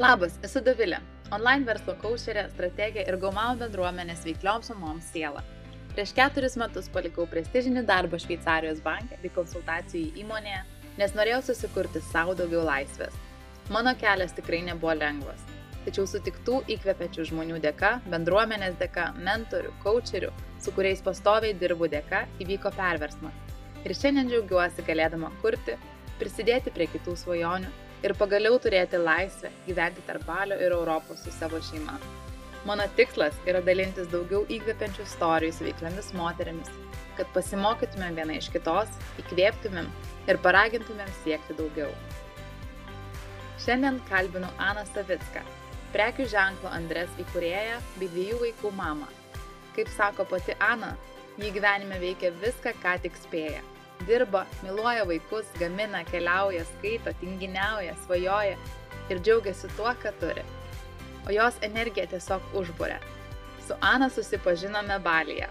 Labas, esu Davilė, online verslo košerė, strategija ir Gaumau bendruomenės veiklioms mamoms siela. Prieš keturis metus palikau prestižinį darbą Šveicarijos banke bei konsultacijų įmonėje, nes norėjau susikurti savo daugiau laisvės. Mano kelias tikrai nebuvo lengvas, tačiau sutiktų įkvepiančių žmonių dėka, bendruomenės dėka, mentorių, coacherių, su kuriais pastoviai dirbu dėka, įvyko perversmas. Ir šiandien džiaugiuosi galėdama kurti, prisidėti prie kitų svajonių ir pagaliau turėti laisvę gyventi tarp Balio ir Europos su savo šeima. Mano tikslas yra dalintis daugiau įkvepiančių istorijų su veikliomis moteriamis, kad pasimokytumėm viena iš kitos, įkvėptumėm ir paragintumėm siekti daugiau. Šiandien kalbinu Aną Savicką, prekių ženklo Andres įkūrėją bei dviejų vaikų mamą. Kaip sako pati Ana, ji gyvenime veikia viską, ką tik spėja dirba, myluoja vaikus, gamina, keliauja, skaito, tinginiauja, svajoja ir džiaugiasi tuo, ką turi. O jos energija tiesiog užbūrė. Su Ana susipažinome Balyje,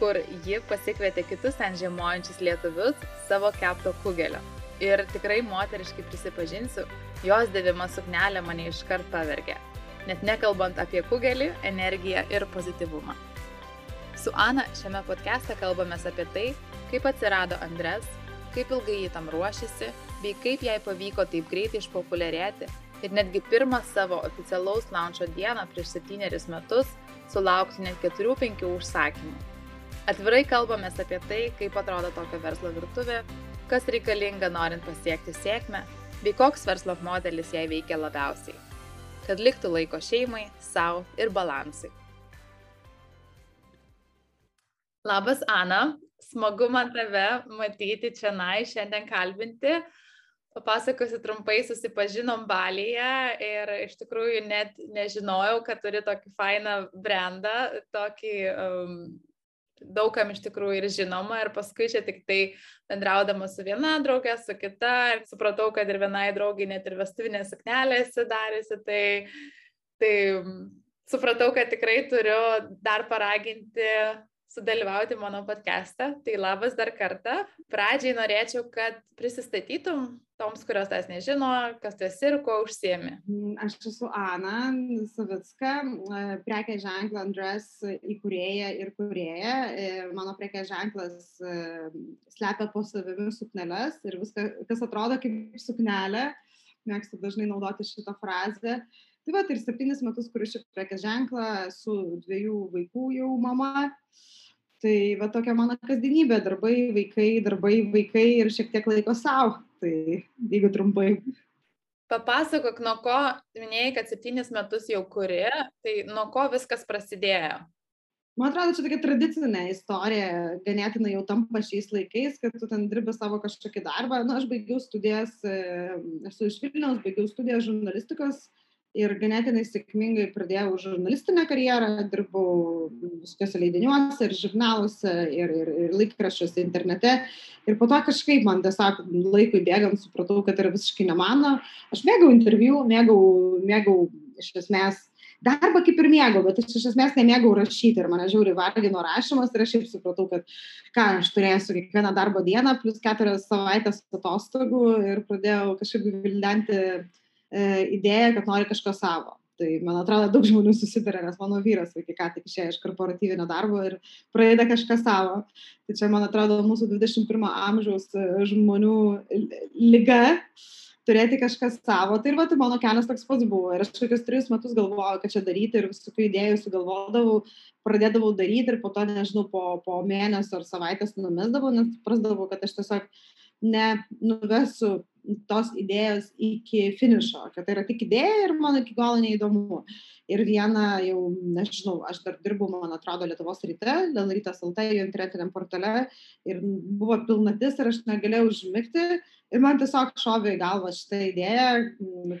kur ji pasikvietė kitus ten žiemojančius lietuvius savo kepto kugelio. Ir tikrai moteriškai prisipažinsiu, jos dėvima suknelė mane iškart pavergė. Net nekalbant apie kugelį, energiją ir pozityvumą. Su Ana šiame podcast'e kalbame apie tai, kaip atsirado Andres, kaip ilgai jį tam ruošėsi, bei kaip jai pavyko taip greitai išpopuliarėti ir netgi pirmą savo oficialaus launcho dieną prieš septynerius metus sulaukti net 4-5 užsakymų. Atvirai kalbame apie tai, kaip atrodo tokio verslo virtuvė, kas reikalinga norint pasiekti sėkmę, bei koks verslo modelis jai veikia labiausiai. Kad liktų laiko šeimai, savo ir balansai. Labas, Ana smagu man tave matyti čia, na, šiandien kalbinti. Papasakosiu trumpai, susipažinom Balyje ir iš tikrųjų net nežinojau, kad turi tokį fainą brandą, tokį um, daugam iš tikrųjų ir žinoma. Ir paskui čia tik tai bendraudama su viena draugė, su kita, ir supratau, kad ir vienai draugiai net ir vestuvinė suknelė esi dariusi. Tai, tai supratau, kad tikrai turiu dar paraginti sudalyvauti mano podcast'e. Tai labas dar kartą. Pradžiai norėčiau, kad prisistatytum toms, kurios tas nežino, kas tu esi ir kuo užsiemi. Mm, aš esu Ana Savicka, e, prekė ženklo Andres įkūrėja ir kurėja. E, mano prekė ženklas e, slepia po savimi sukneles ir viskas, kas atrodo kaip suknelė. Mėgstu dažnai naudoti šitą frazę. Tai va, ir septynis metus kuriu šį prekės ženklą, su dviejų vaikų jau mama. Uh, Tai va tokia mano kasdienybė - darbai, vaikai, darbai, vaikai ir šiek tiek laiko savo. Tai jeigu trumpai. Papasakok, nuo ko, minėjai, kad septynis metus jau kuri, tai nuo ko viskas prasidėjo? Man atrodo, čia tokia tradicinė istorija, ganėtinai jau tampa šiais laikais, kad tu ten dirbi savo kažkokį darbą. Na, aš baigiau studijas, esu iš Vilniaus, baigiau studijas žurnalistikos ir ganėtinai sėkmingai pradėjau žurnalistinę karjerą, dirbau visokiuose leidiniuose ir žurnaluose ir, ir, ir laikraščiuose internete. Ir po to kažkaip man tiesiog laikui bėgant supratau, kad tai yra visiškai ne mano. Aš mėgau interviu, mėgau, mėgau iš esmės darbą kaip ir mėgau, bet aš iš esmės nemėgau rašyti ir mane žiauriai vargino rašymas ir aš šiaip supratau, kad ką aš turėsiu kiekvieną darbo dieną plus keturias savaitės atostogų ir pradėjau kažkaip vildenti idėją, kad nori kažko savo. Tai, man atrodo, daug žmonių susitarė, nes mano vyras, vaikai ką tik išėjo iš korporatyvinio darbo ir pradeda kažką savo. Tai čia, man atrodo, mūsų 21 amžiaus e, žmonių lyga turėti kažką savo. Tai ir va, tai mano kelias toks pats buvo. Ir aš kokius tris metus galvojau, kad čia daryti ir visokių idėjų sugalvodavau, pradėdavau daryti ir po to, nežinau, po, po mėnesio ar savaitės numesdavau, nes prasdavau, kad aš tiesiog nenuvesiu tos idėjos iki finišo, kad tai yra tik idėja ir man iki galo neįdomu. Ir vieną jau, nežinau, aš dar dirbu, man atrodo, Lietuvos ryte, dėl rytas LT, jo internetiniam portale ir buvo pilnatis ir aš negalėjau užmigti Ir man tiesiog šovė į galvą šitą idėją,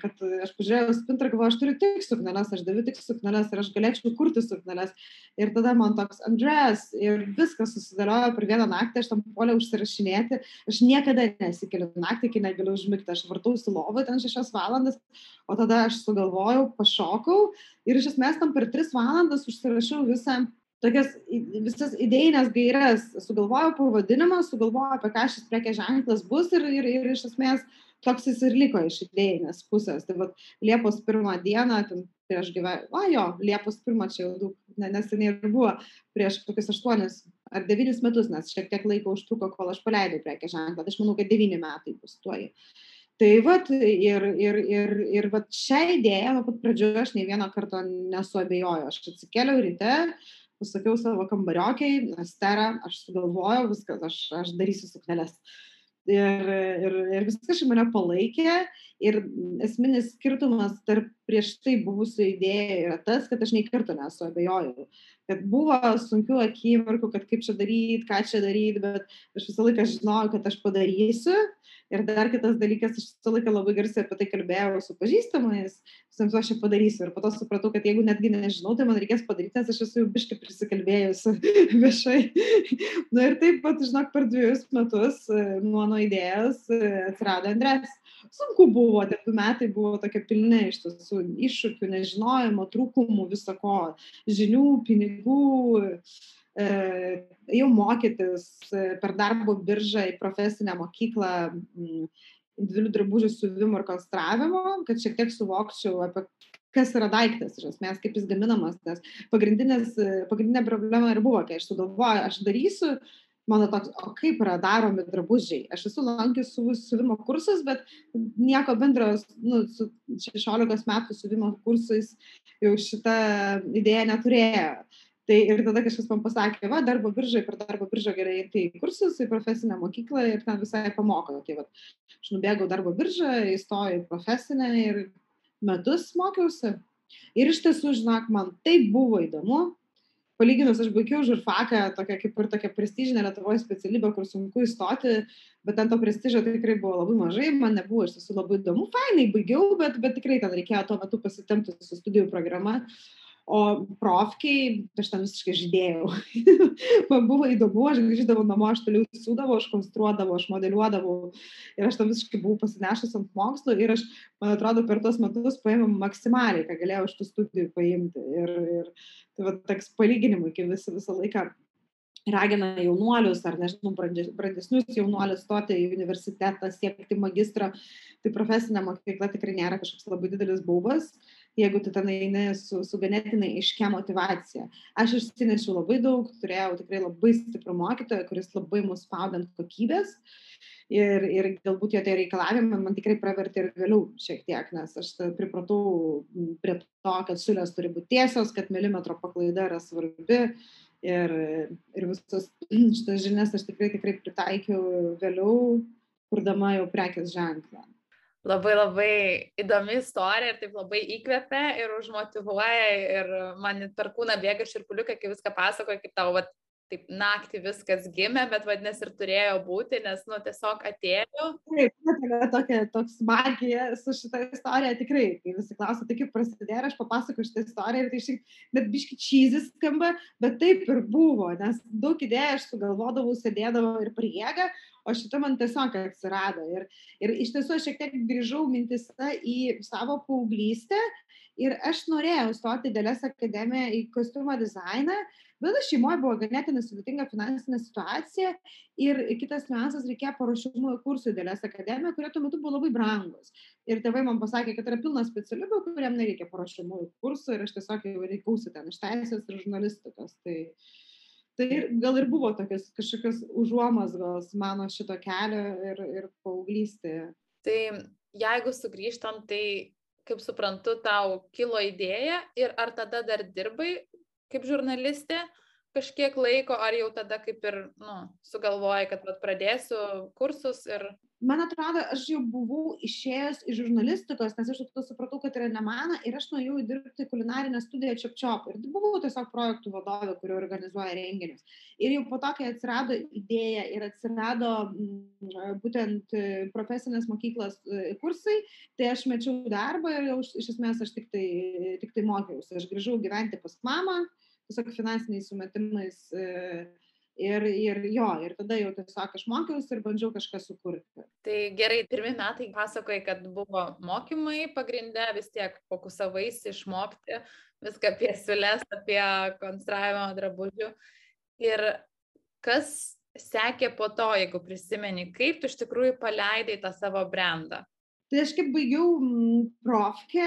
kad aš pažiūrėjau spintrą, galvoju, aš turiu tik sukneles, aš daviu tik sukneles ir aš galėčiau kurti sukneles. Ir tada man toks Andres ir viskas susidėliojo per vieną naktį, aš tam poliau užsirašinėti, aš niekada nesikeliu naktį, kai negaliu užmigti, aš vartausi lovą ten šešias valandas, o tada aš sugalvojau, pašokau ir iš esmės tam per tris valandas užsirašiau visą tokias visas idėjinės gairias, sugalvojau pavadinimą, sugalvojau, apie ką šis prekės ženklas bus ir, ir, ir iš esmės toks jis ir liko iš idėjinės pusės. Tai vat, Liepos pirmą dieną, ten prieš gyvenimą, o jo, Liepos pirmą čia jau daug, ne, neseniai ir buvo, prieš kokius aštuonis ar devynis metus, nes šiek tiek laiko užtruko, kol aš paleidau prekės ženklą. Tai aš manau, kad devyni metai bus tuoj. Tai vat, ir, ir, ir, ir vat šią idėją nuo pat pradžių aš nei vieną kartą nesuabejoju. Aš atsikėliau ryte, pasakiau savo kambariokiai, Estera, aš sugalvojau viskas, aš, aš darysiu sukneles. Ir, ir, ir viskas iš mane palaikė. Ir esminis skirtumas tarp prieš tai buvusių idėjų yra tas, kad aš nei karto nesu abejojau. Kad buvo sunkių akimirkų, kad kaip čia daryti, ką čia daryti, bet aš visą laiką žinojau, kad aš padarysiu Ir dar kitas dalykas, aš visą laiką labai garsiai apie tai kalbėjau su pažįstamais, visiems aš čia padarysiu. Ir po to supratau, kad jeigu netgi nežinau, tai man reikės padaryti, nes aš esu jau biškai prisikalbėjusi viešai. Na ir taip pat, žinok, per dviejus metus e, nuo nuo idėjos e, atsirado Andres. Sunku buvo, tie du metai buvo tokie pilni iš tiesų iššūkių, nežinojimo, trūkumų, visako, žinių, pinigų ėjau mokytis e, per darbo biržą į profesinę mokyklą individualių drabužių siuvimo ir konstravimo, kad šiek tiek suvokčiau apie kas yra daiktas, iš esmės, kaip jis gaminamas, nes pagrindinė problema ir buvo, kai aš sugalvoju, aš darysiu, mano toks, o kaip yra daromi drabužiai. Aš esu lankęs su siuvimo kursus, bet nieko bendro nu, su 16 metų siuvimo kursais jau šitą idėją neturėjo. Tai ir tada kažkas man pasakė, va, darbo biržai, per darbo biržą gerai eiti į kursus, į profesinę mokyklą ir ten visai pamoko. Tai va, aš nubėgau darbo biržą, įstojau į profesinę ir metus mokiausi. Ir iš tiesų, žinok, man tai buvo įdomu. Palyginus, aš baigiau žurfaką, tokia kaip ir tokia prestižinė Lietuvoje specialybė, kur sunku įstoti, bet ten to prestižo tikrai buvo labai mažai, man nebuvo iš tiesų labai įdomu, fainai baigiau, bet, bet tikrai ten reikėjo tuo metu pasitempti su studijų programa. Uh, O profkiai, aš ten visiškai žydėjau. Man buvo įdomu, aš grįždavau namo, aš toliau sūdavau, aš konstruodavau, aš modeliuodavau. Ir aš tam visiškai buvau pasinešęs ant mokslo ir aš, man atrodo, per tos metus paėmiau maksimaliai, ką galėjau iš tų studijų paimti. Ir, ir tai va, toks palyginimui, kai visi visą laiką ragina jaunuolius ar, nežinau, brandesnius jaunuolius stoti į universitetą, siekti magistro, tai profesinė mokykla tikrai nėra kažkoks labai didelis baubas. Uh, jeigu tu ten eini su, su ganėtinai iškia motivacija. Aš išsinešiau labai daug, turėjau tikrai labai stiprų mokytoją, kuris labai mus spaudant kokybės. Ir, ir galbūt jo tie reikalavimai man tikrai pravertė ir vėliau šiek tiek, nes aš pripratau prie to, kad siūlės turi būti tiesios, kad milimetro paklaida yra svarbi. Ir, ir visas šitas žinias aš tikrai, tikrai pritaikiau vėliau, kurdama jau prekės ženklą labai labai įdomi istorija ir taip labai įkvepia ir užmotivuoja ir man per kūną bėga širpuliukai, kai viską pasakoja, kaip tau vat, taip naktį viskas gimė, bet vadinasi ir turėjo būti, nes, nu, tiesiog atėjo. Taip, tai yra tokia, toks magija su šitą istoriją, tikrai, kai visi klauso, tai kaip prasidėjo, aš papasakoju šitą istoriją ir tai šiek net biški čyzis skamba, bet taip ir buvo, nes daug idėjų aš sugalvodavau, sėdėdavau ir priega, o šita man tiesiog atsirado. Ir, ir iš tiesų aš šiek tiek grįžau mintise į savo paauglystę ir aš norėjau stoti Dėlės akademiją į kostiumo dizainą, bet šeimoje buvo ganėtinai sudėtinga finansinė situacija ir kitas niuansas reikėjo paruošimų kursų Dėlės akademiją, kurie tuo metu buvo labai brangus. Ir tėvai man pasakė, kad yra pilna specialybių, kuriam nereikia paruošimų kursų ir aš tiesiog jau reikausi ten iš teisės ir žurnalistikos. Tai, Tai gal ir buvo tokios kažkokios užuomasgos mano šito kelio ir, ir paauglystėje. Tai jeigu sugrįžtam, tai kaip suprantu, tau kilo idėja ir ar tada dar dirbai kaip žurnalistė kažkiek laiko, ar jau tada kaip ir, nu, sugalvojai, kad vat, pradėsiu kursus ir man atrodo, aš jau buvau išėjęs iš žurnalistikos, nes aš tada supratau, kad yra ne mano ir aš nuėjau dirbti kulinarinę studiją Čiapčiop. Ir buvau tiesiog projektų vadovė, kurio organizuoja renginius. Ir jau po to, kai atsirado idėja ir atsirado m, būtent e, profesinės mokyklos e, kursai, tai aš mečiau darbą ir jau iš esmės aš tik tai, tik tai mokiausi. Aš grįžau gyventi pas mamą, tiesiog finansiniais sumetimais. Ir, ir jo, ir tada jau tiesiog aš mokiausi ir bandžiau kažką sukurti. Tai gerai, pirmie metai pasakoji, kad buvo mokymai pagrindė, vis tiek fokusavaisi išmokti viską apie siulės, apie konstravimą drabužių. Ir kas sekė po to, jeigu prisimeni, kaip tu iš tikrųjų paleidai tą savo brandą? Tai aš kaip baigiau mm, profkę,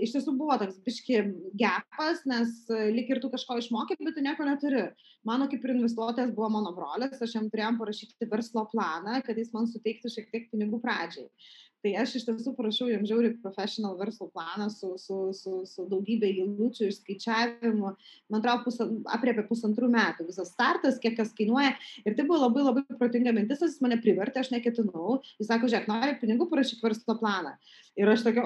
iš tiesų buvo toks biški gepas, nes e, lik ir tu kažko išmokai, bet tu nieko neturi. Mano kaip ir investuotojas buvo mano brolis, aš jam turėjom parašyti verslo planą, kad jis man suteiktų šiek tiek pinigų pradžiai. Tai aš iš tiesų parašiau jam žiauriai professional verslo planą su, su, su, su daugybė eilučių išskaičiavimų. Man atrodo, pusan, apriepė pusantrų metų visas startas, kiek kas kainuoja. Ir tai buvo labai labai protinga mintis, jis mane privertė, aš neketinau. Jis sako, žiūrėk, nori pinigų, parašyk verslo planą. Ir aš tokia,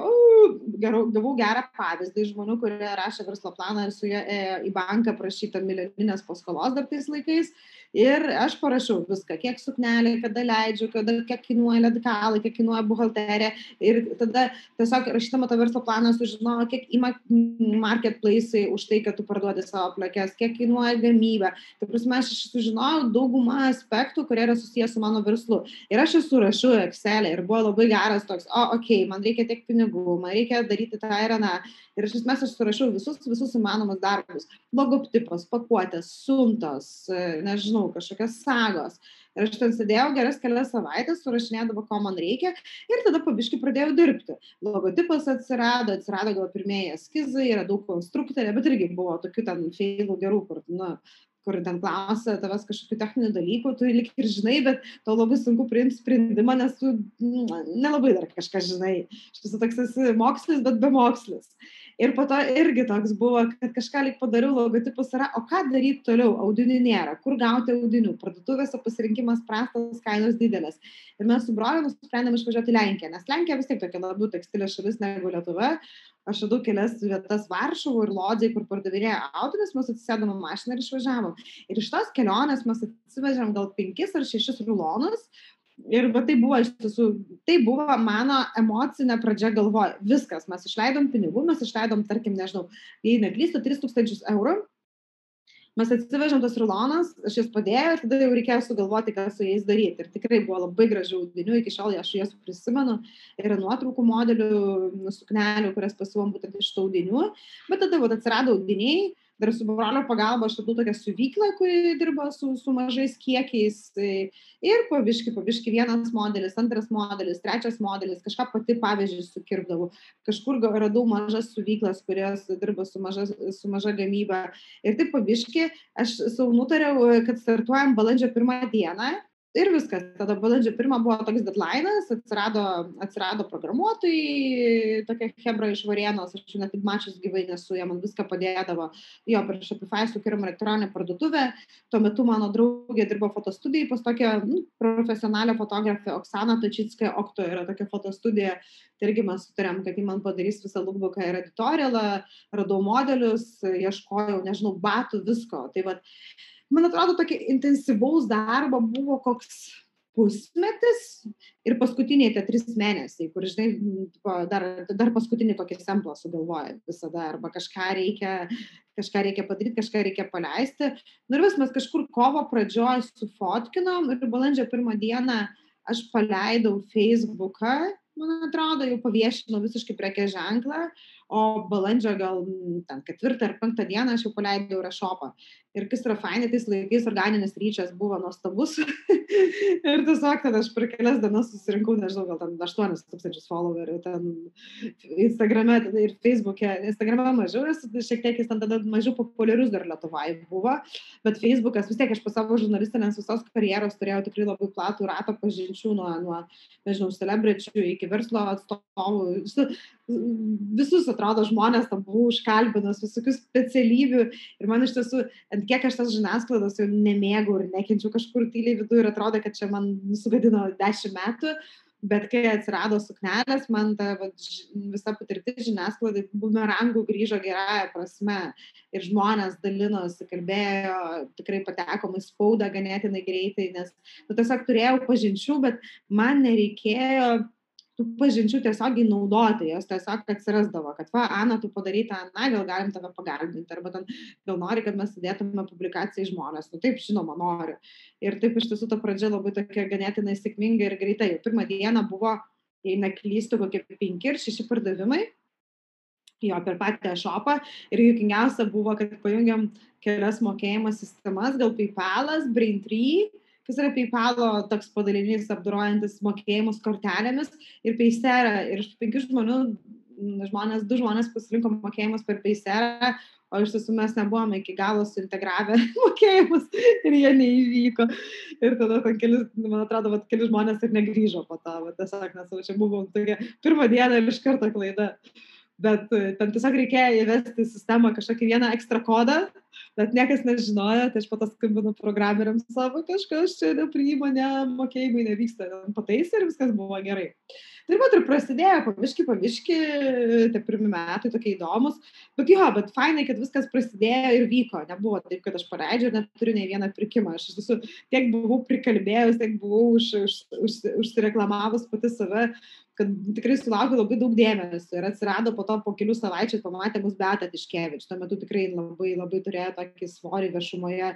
gavau gerą pavyzdį iš žmonių, kurie rašė verslo planą ir su jie į banką prašytą milijoninės paskolos dar tais laikais. Ir aš parašiau viską, kiek suknelė, kada leidžiu, kada, kiek kainuoja ledkalai, kiek kainuoja buhalterė. Ir tada tiesiog rašydama tą verslo planą sužinojau, kiek ima marketplace'ai už tai, kad tu parduodi savo plakes, kiek kainuoja gamyba. Tai prasme, aš sužinojau daugumą aspektų, kurie yra susijęs su mano verslu. Ir aš esu rašiau Excel ir buvo labai geras toks, o, okei, okay, man reikia tiek pinigų, man reikia daryti tą ir aną. Ir iš esmės aš surašiau visus, visus įmanomus darbus. Logotipas, pakuotės, suntos, nežinau, kažkokios sagos. Ir aš ten sėdėjau geras kelias savaitės, surašinėdavo, ko man reikia ir tada pabiškai pradėjau dirbti. Logotipas atsirado, atsirado gal pirmieji eskizai, yra daug konstruktorė, bet irgi buvo tokių ten feilų gerų, kur, na, kur ten klausia tavęs kažkokių techninių dalykų, tu lik ir žinai, bet tau labai sunku priimti sprendimą, nes tu nelabai dar kažką žinai. Šis toks esi mokslis, bet be mokslis. Ir po to irgi toks buvo, kad kažką lik padariau, logotipus yra, o ką daryti toliau, audinių nėra, kur gauti audinių, parduotuvėse pasirinkimas prastas, kainos didelės. Ir mes su broliu nusprendėme išvažiuoti į Lenkiją, nes Lenkija vis tiek tokia labiau tekstilės šalis negu Lietuva. Aš radau kelias vietas Varšuvų ir Lodžiai, kur pardavinėjo audinius, mes atsisėdome mašiną ir išvažiavom. Ir iš tos kelionės mes atsivežėm gal penkis ar šešis rulonus, Ir va tai buvo iš tiesų, tai buvo mano emocinė pradžia galvoje. Viskas, mes išleidom pinigų, mes išleidom, tarkim, nežinau, jei neklystu, 3000 eurų. Mes atsivežėm tos rulonas, aš jas padėjau ir tada jau reikėjo sugalvoti, ką su jais daryti. Ir tikrai buvo labai gražių audinių, iki šiol aš juos prisimenu. Yra nuotraukų modelių, suknelių, kurias pasivom būtent iš tų audinių. Bet tada vat, atsirado audiniai, dar su brolio pagalba aš radau tokią siuvyklą, kuri dirba su, su mažais kiekiais. Tai ir paviški, paviški vienas modelis, antras modelis, trečias modelis, kažką pati pavyzdžiui sukirpdavau. Kažkur radau mažas siuvyklas, kurios dirba su maža, su maža gamyba. Ir taip paviški, aš savo nutariau, kad startuojam balandžio pirmą dieną ir viskas. Tada balandžio pirmą buvo toks dedlainas atsirado atsirado programuotojai tokia chebra iš varėnos aš jų net mačius gyvai nesu jie man viską padėdavo. Jo per shopify sukūrėm elektroninę parduotuvę. Tuo metu mano draugė dirbo fotostudijoj pas tokią nu, profesionalią fotografę oksaną tačicką. Okto yra tokia fotostudija. Tai irgi mes sutarėm kad ji man padarys visą lukbuką ir editorialą radau modelius ieškojau nežinau batų visko. Tai vat man atrodo, tokio intensyvaus darbo buvo koks pusmetis ir paskutiniai tie trys mėnesiai, kur, žinai, dar, dar paskutinį kokį semplą sugalvoja visada, arba kažką reikia, kažką reikia padaryti, kažką reikia paleisti. Nu ir vis mes kažkur kovo pradžioj sufotkinom ir balandžio pirmą dieną aš paleidau Facebooką, man atrodo, jau paviešinau visiškai prekės ženklą, o balandžio gal ten ketvirtą ar penktą dieną aš jau paleidau rešopą ir kas yra fainai, tais laikais organinis ryčias buvo nuostabus. ir tiesiog tada aš per kelias dienas susirinkau, nežinau, gal ten 8 tūkstančius followerių, ten Instagrame ir Facebook'e. Instagrame mažiau, nes šiek tiek jis ten tada mažiau populiarus dar Lietuvai buvo, bet Facebook'as vis tiek aš po savo žurnalistinės visos karjeros turėjau tikrai labai platų ratą pažinčių nuo, nuo nežinau, celebričių iki verslo atstovų. Visus atrodo žmonės tam buvau užkalbinus, visokių specialybių. Ir man iš tiesų ant kiek aš tas žiniasklaidos jau nemėgau ir nekenčiu kažkur tyliai viduje ir atrodo, kad čia man sugadino dešimt metų, bet kai atsirado suknelės, man ta va, visa patirtis žiniasklaidai bumerangų grįžo gerąją prasme. Ir žmonės dalinosi, kalbėjo, tikrai patekom į spaudą ganėtinai greitai, nes nu, tiesiog turėjau pažinčių, bet man nereikėjo tų pažinčių tiesiogiai naudoti, jos tiesiog atsirasdavo, kad va, Ana, tu padarai tą, na, gal galim tave pagalbinti, arba ten, gal nori, kad mes sudėtume publikaciją į žmonės, nu taip, žinoma, noriu. Ir taip iš tiesų ta pradžia labai tokia ganėtinai sėkminga ir greita. Jau pirmą dieną buvo, jei neklystu, kokie penki ir šeši pardavimai. Jo, per patį šopą. Ir juokingiausia buvo, kad pajungiam kelias mokėjimo sistemas, gal PayPalas, Braintree kas yra PayPalo toks padalinys apdorojantis mokėjimus kortelėmis ir Paysera. Ir iš penkių žmonių, žmonės, du žmonės pasirinko mokėjimus per Payserą, o iš tiesų mes nebuvome iki galo suintegravę mokėjimus ir jie neįvyko. Ir tada ten keli, man atrodo, vat, keli žmonės ir negrįžo po to, vat, tiesiog nes jau čia buvom tokia pirmą dieną ir iš karto klaida. Bet ten tiesiog reikėjo įvesti sistemą kažkokį vieną ekstra kodą, bet niekas nežinojo, tai aš to skambinu programeriams savo, kažkas čia nepriima, ne, mokėjimai nevyksta, pataisė ir viskas buvo gerai. Tai va, ir prasidėjo, paviški, paviški, tie pirmi metai tokie įdomus, bet jo, bet fainai, kad viskas prasidėjo ir vyko, nebuvo taip, kad aš paleidžiu ir neturiu nei vieną pirkimą, aš visų tiek buvau prikalbėjus, tiek buvau už, už, už, užsireklamavus pati save, kad tikrai sulaukiu labai daug dėmesio ir atsirado po to po kelių savaičių, pamatė mus Beata Tiškevič, tuo metu tikrai labai, labai turėjo tokį svorį viešumoje,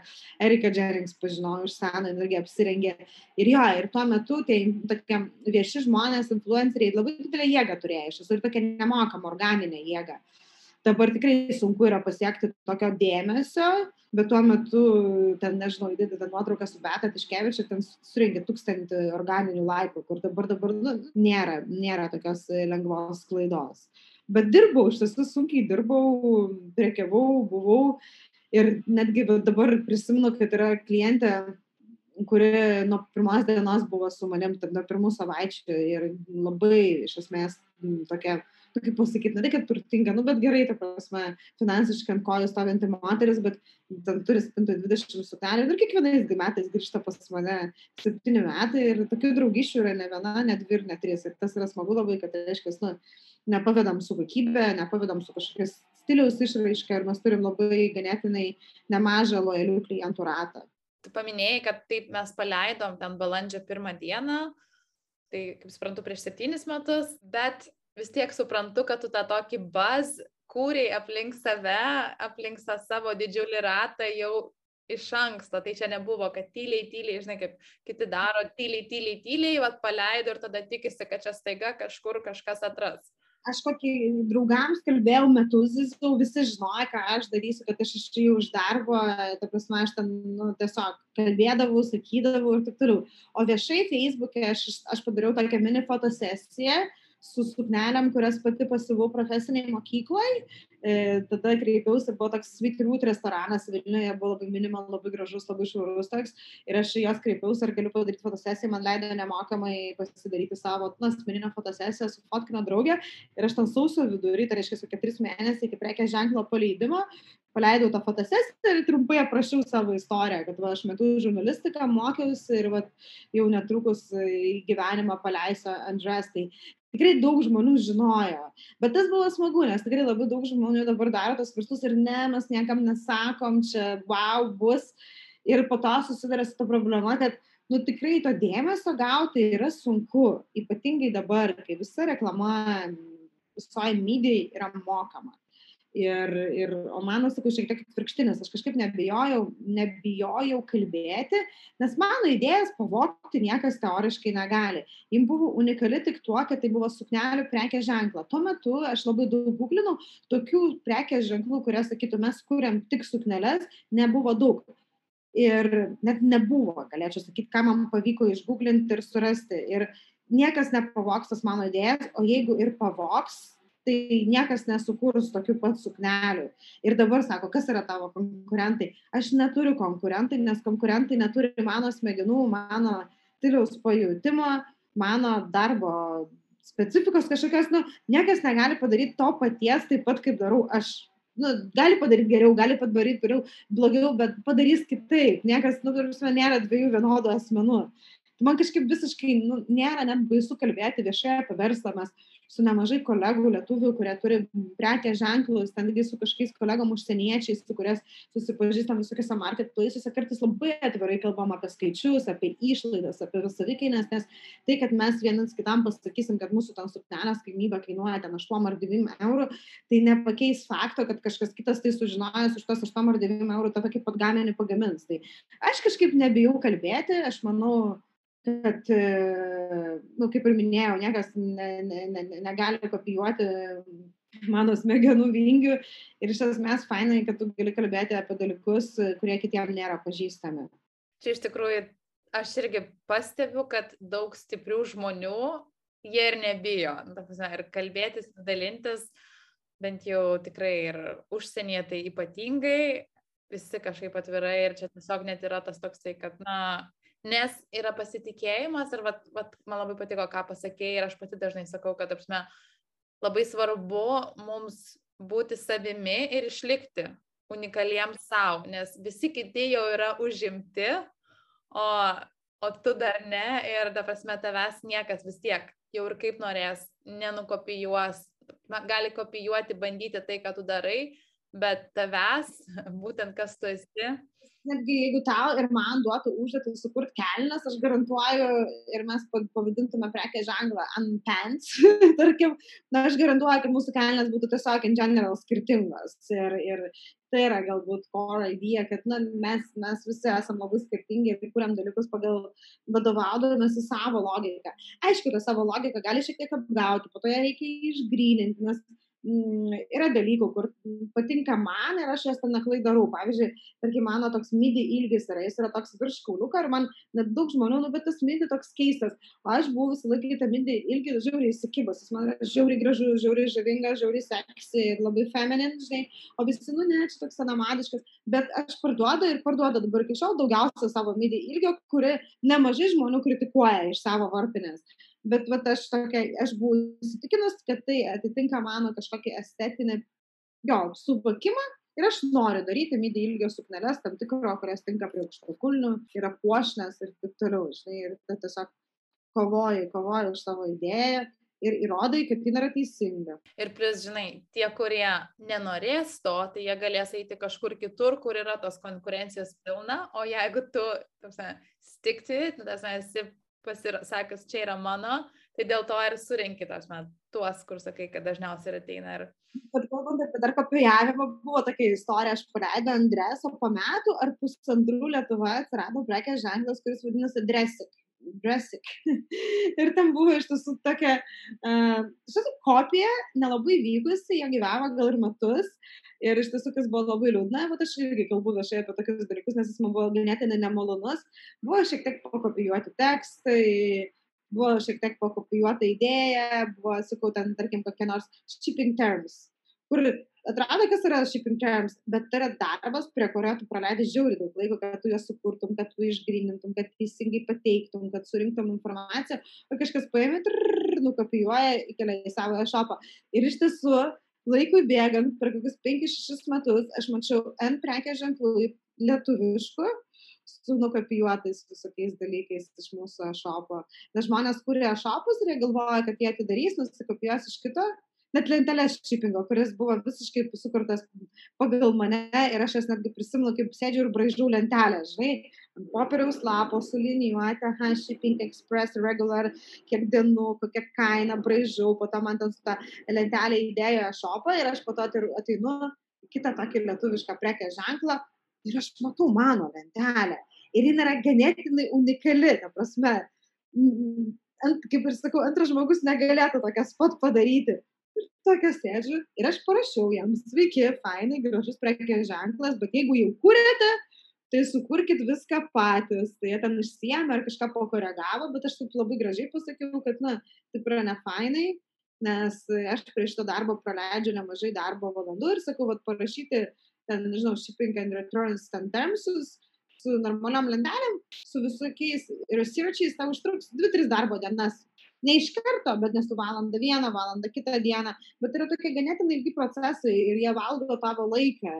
Erika Jerings pažinojau iš seno, irgi apsirengė. Ir jo, ir tuo metu tie tokie vieši žmonės, influenceriai labai didelę jėgą turėjo iš tiesų ir tokią nemokamą organinę jėgą. Dabar tikrai sunku yra pasiekti tokio dėmesio, bet tuo metu, ten, nežinau, įdėti tą nuotrauką su Beta Tiškevičiu, ten surinkė tūkstantį organinių laikų, kur dabar, dabar nu, nėra, nėra tokios lengvos klaidos. Bet dirbau, iš tiesų sunkiai dirbau, priekiavau, buvau ir netgi dabar prisimenu, kad yra klientė, kuri nuo pirmos dienos buvo su manim, nuo pirmų savaičių ir labai iš esmės tokia kaip pasakyti, ne tai, kad turtinga, nu, bet gerai, ta prasme, finansiškai ant kojų stovinti moteris, bet ten turi spintų 20 suknelių ir kiekvienais metais grįžta pas mane 7 metai ir tokių draugyšių yra ne viena, ne dvi ir ne trys. Ir tas yra smagu labai, kad, reiškia, nu, nepavedam su kokybė, nepavedam su kažkokiais stiliaus išraiška ir mes turim labai ganėtinai nemažą lojalių klientų ratą. Tu paminėjai, kad taip mes paleidom ten balandžio pirmą dieną, tai kaip suprantu prieš septynis metus, bet vis tiek suprantu, kad tu tą tokį buzz kūrei aplink save, aplink savo didžiulį ratą jau iš anksto. Tai čia nebuvo, kad tyliai, tyliai, žinai, kaip kiti daro, tyliai, tyliai, tyliai, vad paleido ir tada tikisi, kad čia staiga kažkur kažkas atras. Aš kokį draugams kalbėjau metus, jau visi žinojo, ką aš darysiu, kad aš išėjau iš darbo, ta prasme, aš ten nu, tiesiog kalbėdavau, sakydavau ir taip toliau. O viešai Facebook'e aš, aš padariau tokią mini fotosesiją, uh, su suknelėm, kurias pati pasivau profesiniai mokyklai. E, tada kreipiausi, buvo toks Sweet Root restoranas Vilniuje, buvo labai minimal, labai gražus, labai švarus toks. Ir aš jos kreipiausi, ar galiu padaryti fotosesiją, man leido nemokamai pasidaryti savo nu, asmeninę fotosesiją su fotkino draugė. Ir aš ten sausio vidurį, tai reiškia, su keturiais mėnesiais iki prekės ženklo paleidimo, paleidau tą fotosesiją ir trumpai aprašiau savo istoriją, kad va, aš metu žurnalistiką, mokiausi ir va, jau netrukus į gyvenimą paleisiu Andres. Tai tikrai daug žmonių žinojo. Bet tas buvo smagu, nes tikrai labai daug žmonių dabar daro tos virstus ir ne, mes niekam nesakom, čia wow bus. Ir po to susiduria su ta problema, kad nu, tikrai to dėmesio gauti yra sunku, ypatingai dabar, kai visa reklama visoje medijai yra mokama. Ir, ir, o mano, sakau, šiek tiek atvirkštinis, aš kažkaip nebijojau, nebijojau kalbėti, nes mano idėjas pavokti niekas teoriškai negali. Jim buvo unikali tik tuo, kad tai buvo suknelių prekės ženkla. Tuo metu aš labai daug googlinau, tokių prekės ženklų, kurias sakytų, mes kuriam tik sukneles, nebuvo daug. Ir net nebuvo, galėčiau sakyti, ką man pavyko išgooglinti ir surasti. Ir niekas nepavoks tas mano idėjas, o jeigu ir pavoks, tai niekas nesukūrus tokių pat suknelių. Ir dabar sako, kas yra tavo konkurentai. Aš neturiu konkurentai, nes konkurentai neturi mano smegenų, mano stiliaus pajūtimo, mano darbo specifikos kažkokios, nu, niekas negali padaryti to paties taip pat, kaip darau aš. Nu, gali padaryti geriau, gali padaryti geriau, blogiau, bet padarys kitaip. Niekas, nu, tarsi, nėra dviejų vienodų asmenų. Tai man kažkaip visiškai nu, nėra net baisu kalbėti viešai apie verslą, mes su nemažai kolegų lietuvių, kurie turi prekės ženklus, ten irgi su kažkokiais kolegom užsieniečiais, su kuriais susipažįstam visokiose marketplace'uose, kartais labai atvirai kalbam apie skaičius, apie išlaidas, apie savikainas, nes tai, kad mes vienas kitam pasakysim, kad mūsų ten suknelės kainyba kainuoja ten 8 ar 9 eurų, tai nepakeis fakto, kad kažkas kitas tai sužinojęs už tos 8 ar 9 eurų tą tokį pat gaminį pagamins. Tai aš kažkaip nebijau kalbėti, aš manau, kad, e, nu, kaip ir minėjau, niekas ne, ne, ne, negali kopijuoti mano smegenų vingių ir iš esmės fainai, kad tu gali kalbėti apie dalykus, kurie kitiems nėra pažįstami. Čia iš tikrųjų aš irgi pastebiu, kad daug stiprių žmonių jie ir nebijo. Nu, ir kalbėtis, dalintis, bent jau tikrai ir užsienyje tai ypatingai, visi kažkaip atvirai ir čia tiesiog net yra tas toksai, kad, na, nes yra pasitikėjimas ir vat, vat, man labai patiko, ką pasakėjai ir aš pati dažnai sakau, kad apsme, labai svarbu mums būti savimi ir išlikti unikaliems savo, nes visi kiti jau yra užimti, o, o tu dar ne ir, da prasme, tavęs niekas vis tiek jau ir kaip norės, nenukopijuos, gali kopijuoti, bandyti tai, ką tu darai, bet tavęs, būtent kas tu esi, netgi jeigu tau ir man duotų užduotį sukurti kelnes, aš garantuoju, ir mes pavadintume prekę ženklą ant pants, tarkim, na, aš garantuoju, kad mūsų kelnes būtų tiesiog in general skirtingos. Ir, ir tai yra galbūt core idėja, kad na, mes, mes visi esame labai skirtingi ir kuriam dalykus pagal vadovaudamės į savo logiką. Aišku, tą savo logiką gali šiek tiek apgauti, po to ją reikia išgryninti, nes yra dalykų, kur patinka man ir aš jas ten naklai darau. Pavyzdžiui, tarkim, mano toks midi ilgis yra, jis yra toks virš kauliuką ir man net daug žmonių, nu, bet tas midi toks keistas. O aš buvau visą laiką tą midi ilgį žiauriai įsikibus, jis man yra žiauriai gražus, žiauriai žavingas, žiauriai seksy, labai feminin, žinai, o visi, nu, ne, čia toks senamadiškas, bet aš parduodu ir parduodu dabar iki šiol daugiausia savo midi ilgio, kuri nemažai žmonių kritikuoja iš savo varpinės bet vat aš tokia, aš buvau įsitikinus, kad tai atitinka mano kažkokį estetinį, jo, suvokimą ir aš noriu daryti midi ilgio sukneles, tam tikro, kurias tinka prie aukšto kulnių, yra puošnės ir taip toliau, žinai, ir tai tiesiog kovoji, kovoji už savo idėją ir įrodai, kad tai yra teisinga. Ir plus, žinai, tie, kurie nenorės to, tai jie galės eiti kažkur kitur, kur yra tos konkurencijos pilna, o jeigu tu, tarsi, stikti, tu, tarsi, esi pasisakęs, čia yra mano, tai dėl to ir surinkit, aš man, tuos, kur sakai, kad dažniausiai ir ateina. Ir... Bet kalbant apie dar kopijavimą, buvo tokia istorija, aš paleidau Andres, o po metų ar pusantrų Lietuvoje atsirado prekės ženklas, kuris vadinasi Dressik. Dressik. ir ten buvo iš tiesų tokia, uh, šitą kopija nelabai vykusi, jie gyvavo gal ir metus. Ir iš tiesų, kas buvo labai liūdna, bet aš irgi kalbu viešai apie tokius dalykus, nes jis man buvo ganėtinai nemalonus. Buvo šiek tiek pakopijuoti tekstai, buvo šiek tiek pakopijuota idėja, buvo, sakau, ten, tarkim, kokie nors shipping terms, kur atrado, kas yra shipping terms, bet tai yra darbas, prie kurio tu praleidai žiauri daug laiko, kad tu juos sukurtum, kad tu išgrinintum, kad teisingai pateiktum, kad surinktum informaciją, o kažkas paėmė ir nukopijuoja, įkelia į savo e-shopą. Ir iš tiesų, laikui bėgant, per kokius 5-6 metus, aš mačiau N prekės ženklų lietuviškų su nukopijuotais visokiais dalykais iš mūsų šopo. Nes žmonės kūrė šopus ir jie galvoja, kad jie atidarys, nusikopijuos iš kito net lentelės shippingo, kuris buvo visiškai sukurtas pagal mane ir aš jas netgi prisimenu, kaip sėdžiu ir braižau lentelę, žinai, ant popieriaus lapo su linijuotė, ha, shipping express, regular, kiek dienų, kokia kaina, braižau, po to man ten su tą lentelę įdėjo šopą ir aš po to ateinu kitą tokį lietuvišką prekės ženklą ir aš matau mano lentelę. Ir jin yra ganėtinai unikali, ta prasme, ant, kaip ir sakau, antras žmogus negalėtų tokias pat padaryti. Tokia sėdžiu ir aš parašiau jam, sveiki, fainai, gražus prekės ženklas, bet jeigu jau kūrėte, tai sukurkit viską patys. Tai jie ten išsiemė ar kažką pakoregavo, bet aš taip labai gražiai pasakiau, kad, na, yra ne fainai, nes aš prie šito darbo praleidžiu nemažai darbo valandų ir sakau, vad parašyti, ten, nežinau, shipping and returns ten termsus su normaliom lentelėm, su visokiais researchais, tau užtruks 2-3 darbo dienas Ne iš karto, bet nesu valandą vieną, valandą kitą dieną, bet yra tokie ganėtinai ilgi procesai ir jie valgo tavo laiką.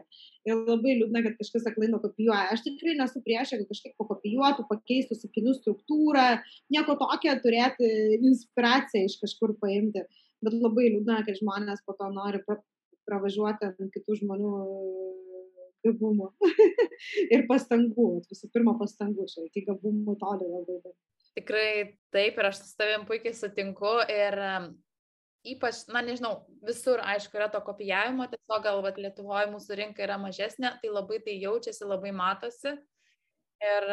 Ir labai liūdna, kad kažkas aklai nukopijuoja. Aš tikrai nesu prieš, jeigu kažkiek pakopijuotų, pakeistų sakinių struktūrą, nieko tokio turėti inspiraciją iš kažkur paimti. Bet labai liūdna, kad žmonės po to nori pravažiuoti ant kitų žmonių gabumų ir pastangų. Visų pirma, pastangų, čia iki gabumų toli labai daug. Tikrai taip ir aš su tavim puikiai sutinku ir ypač, na nežinau, visur aišku yra to kopijavimo, tiesiog gal vat, Lietuvoje mūsų rinka yra mažesnė, tai labai tai jaučiasi, labai matosi. Ir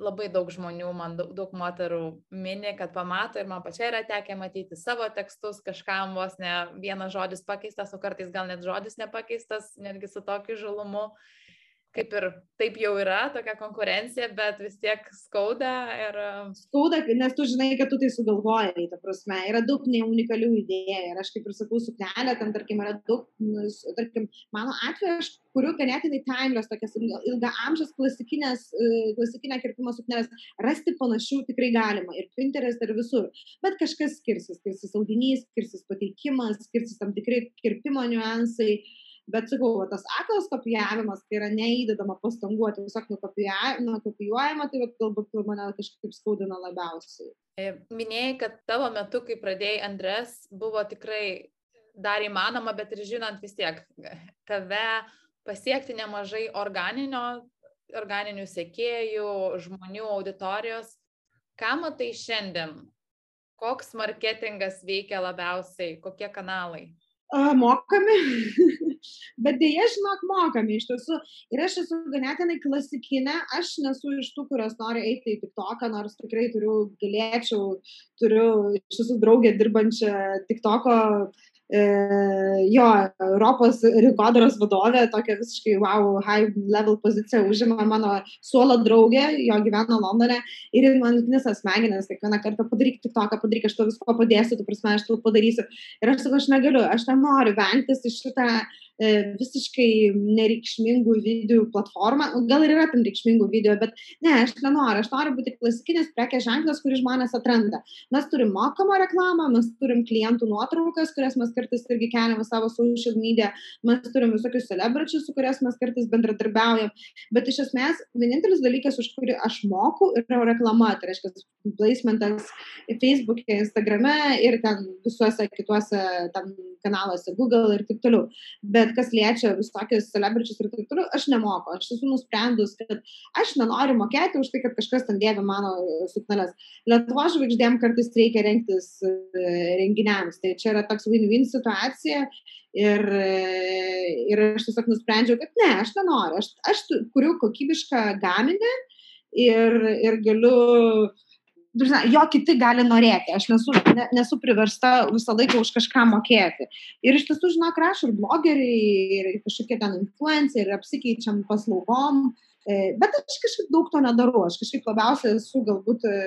labai daug žmonių, man daug, daug moterų mini, kad pamato ir man pačiai yra tekę matyti savo tekstus, kažkam vos ne vienas žodis pakeistas, o kartais gal net žodis nepakeistas, netgi su tokiu žalumu kaip ir taip jau yra tokia konkurencija, bet vis tiek skauda. Ir... Skauda, nes tu žinai, kad tu tai sugalvojai, ta prasme, yra daug neunikalių idėjų. Ir aš kaip ir sakau, suknelė, ten tarkim yra daug, nu, tarkim, mano atveju aš kuriu ganėtinai timeless, tokias ilga amžiaus klasikinės, e, klasikinę kirpimo suknelės. Rasti panašių tikrai galima ir Pinterest ir visur. Bet kažkas skirsis, skirsis audinys, skirsis pateikimas, skirsis tam tikrai kirpimo niuansai. Uh, Bet sakau, va, tas aklas kopijavimas, kai yra neįdedama pastangų, tiesiog nukopijuojama, tai va, galbūt mane kažkaip skaudina labiausiai. E, minėjai, kad tavo metu, kai pradėjai Andres, buvo tikrai dar įmanoma, bet ir žinant vis tiek, tave pasiekti nemažai organinio, organinių sekėjų, žmonių auditorijos. Ką matai šiandien? Koks marketingas veikia labiausiai? Kokie kanalai? mokami, bet dėja, žinok, mokami iš tiesų. Ir aš esu ganėtinai klasikinė, aš nesu iš tų, kurios nori eiti į TikToką, nors tikrai turiu, galėčiau, turiu iš tiesų draugę dirbančią TikToko E, jo, Europos rinkodaros vadovė, tokia visiškai wow, high level pozicija užima mano suolo draugė, jo gyvena Londone ir man knisa smegenis, kiekvieną kartą padaryk tik toką, padaryk, aš to visko padėsiu, tu prasme, aš tau padarysiu. Ir aš sakau, aš negaliu, aš ten noriu vengtis iš šitą E, visiškai nereikšmingų video platformą. Gal ir yra tam reikšmingų video, bet ne, aš nenoriu. Aš noriu būti klasikinis prekės ženklas, kurį žmonės atranda. Mes turim mokamą reklamą, mes turim klientų nuotraukas, kurias mes kartais irgi keliame savo social media, mes turim visokius celebričius, su kuriais mes kartais bendradarbiaujam. Bet iš esmės, vienintelis dalykas, už kurį aš moku, yra reklama. Tai reiškia, placementas Facebook'e, Instagram'e ir ten visuose kituose kanaluose, Google ir taip toliau. Bet kas liečia visokius celebričius ir taip toliau, aš nemoku. Aš esu nusprendus, kad aš nenoriu mokėti už tai, kad kažkas ten dėvi mano sukneles. Lietuvo žvaigždėm kartais reikia rengtis e, renginiams. Tai čia yra toks win-win situacija. Ir, e, ir aš tiesiog nusprendžiau, kad ne, aš nenoriu. Aš, aš kuriu kokybišką gaminį ir, ir galiu jo kiti gali norėti, aš nesu, ne, nesu priversta visą laiką už kažką mokėti. Ir iš tiesų, žinok, rašo ir blogeriai, ir kažkokie ten influenceriai, ir apsikeičiam paslaugom, e, bet aš kažkaip daug to nedarau, aš kažkaip labiausiai esu galbūt e,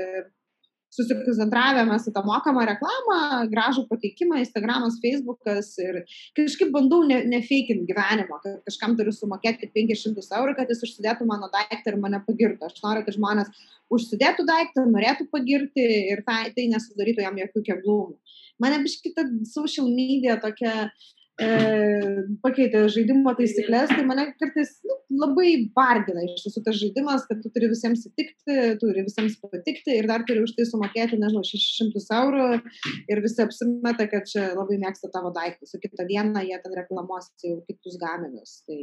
susikoncentravę mes į tą mokamą reklamą, gražų pateikimą, Instagramas, Facebookas ir kažkaip bandau nefeikint ne gyvenimo, kad kažkam turiu sumokėti 500 eurų, kad jis užsidėtų mano daiktą ir mane pagirtų. Aš noriu, kad žmonės užsidėtų daiktą, norėtų pagirti ir tai, tai nesudarytų jam jokių keblumų. Mane biškita social media tokia e, pakeitė žaidimo taisyklės, tai mane kartais nu, labai vargina iš tiesų tas žaidimas, kad tu turi visiems įtikti, turi visiems patikti ir dar turi už tai sumokėti, nežinau, 600 eurų ir visi apsimeta, kad čia labai mėgsta tavo daiktus, o kitą dieną jie ten reklamuos jau kitus gaminius. Tai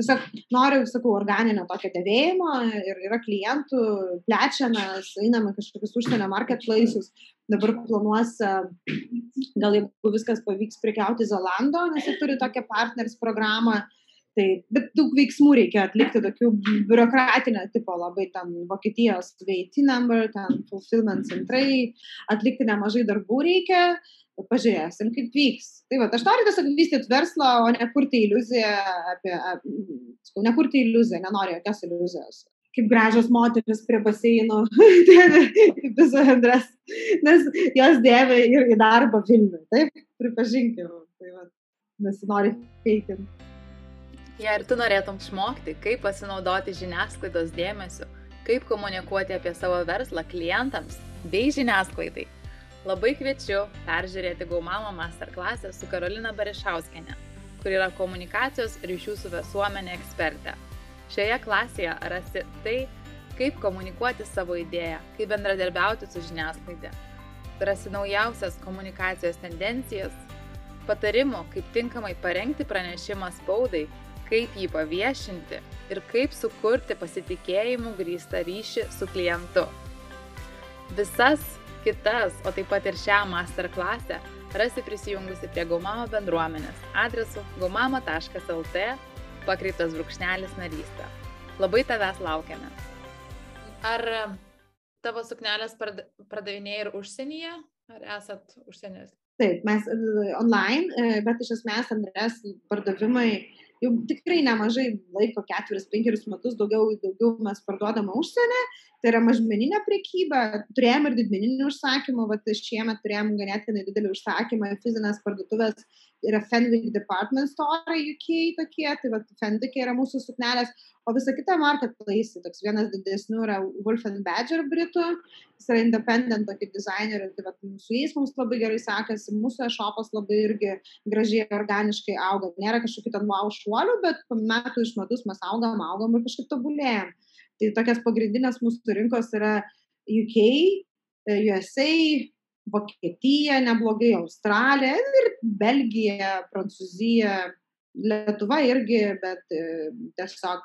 tiesiog noriu, sakau, organinio tokio dėvėjimo ir yra klientų, plečiamės, einame kažkokius užsienio marketplaces, dabar planuosi, gal jeigu viskas pavyks prekiauti Zolando, nes jie turi tokią partners programą, Tai, bet daug veiksmų reikia atlikti, tokių biurokratinio tipo, labai ten Vokietijos VAT number, ten fulfillment centrai, atlikti nemažai darbų reikia, pažiūrėsim, kaip vyks. Tai va, aš noriu tiesiog vystyti verslą, o ne kurti iliuziją apie, apie nekurti iliuziją, nenoriu jokios iliuzijos. Kaip gražios moteris prie baseino visą Andres, nes jos dėvi ir į darbą Vilniui, taip, pripažinkim, tai va, nesinori feikinti. Jei ir tu norėtum išmokti, kaip pasinaudoti žiniasklaidos dėmesiu, kaip komunikuoti apie savo verslą klientams bei žiniasklaidai, Labai kviečiu peržiūrėti Gaumamo masterclassę su Karolina Barišauskenė, kur yra komunikacijos ryšių su visuomenė ekspertė. Šioje klasėje rasi tai, kaip komunikuoti savo idėją, kaip bendradarbiauti su žiniasklaidė. Rasi naujausias komunikacijos tendencijas, patarimų, kaip tinkamai parengti pranešimą spaudai, kaip jį paviešinti ir kaip sukurti pasitikėjimų grįstą ryšį su klientu. Visas kitas, o taip pat ir šią masterclassę rasi prisijungusi prie Gaumamo bendruomenės adresu gaumamo.lt pakreiptas brūkšnelis narystė. Labai tavęs laukiame. Ar tavo suknelės pardavinėjai ir užsienyje, ar esat užsienės? Taip, mes e, online, e, bet iš esmės Andrės pardavimai jau tikrai nemažai laiko, ketveris, penkerius metus daugiau, daugiau mes parduodame užsienį, tai yra mažmeninė priekyba, turėjom ir didmeninių užsakymų, va šiemet turėjom ganėtinai didelį užsakymą, fizinės parduotuvės yra Fenwick Department Store UK tokie, tai va Fenwick yra mūsų suknelės, o visa kita marketplace, toks vienas didesnių yra Wolf and Badger Britų, jis yra independent tokį dizainerį, tai va su jais mums labai gerai sekasi, mūsų e-shopas labai irgi gražiai, organiškai auga, nėra kažkokių ten wow šuolių, bet metų iš metus mes augam, augam ir kažkaip tobulėjam. Tai tokias pagrindinės mūsų rinkos yra UK, e, USA, Vokietija, neblogai Australija ir Belgija, Prancūzija, Lietuva irgi, bet e, tiesiog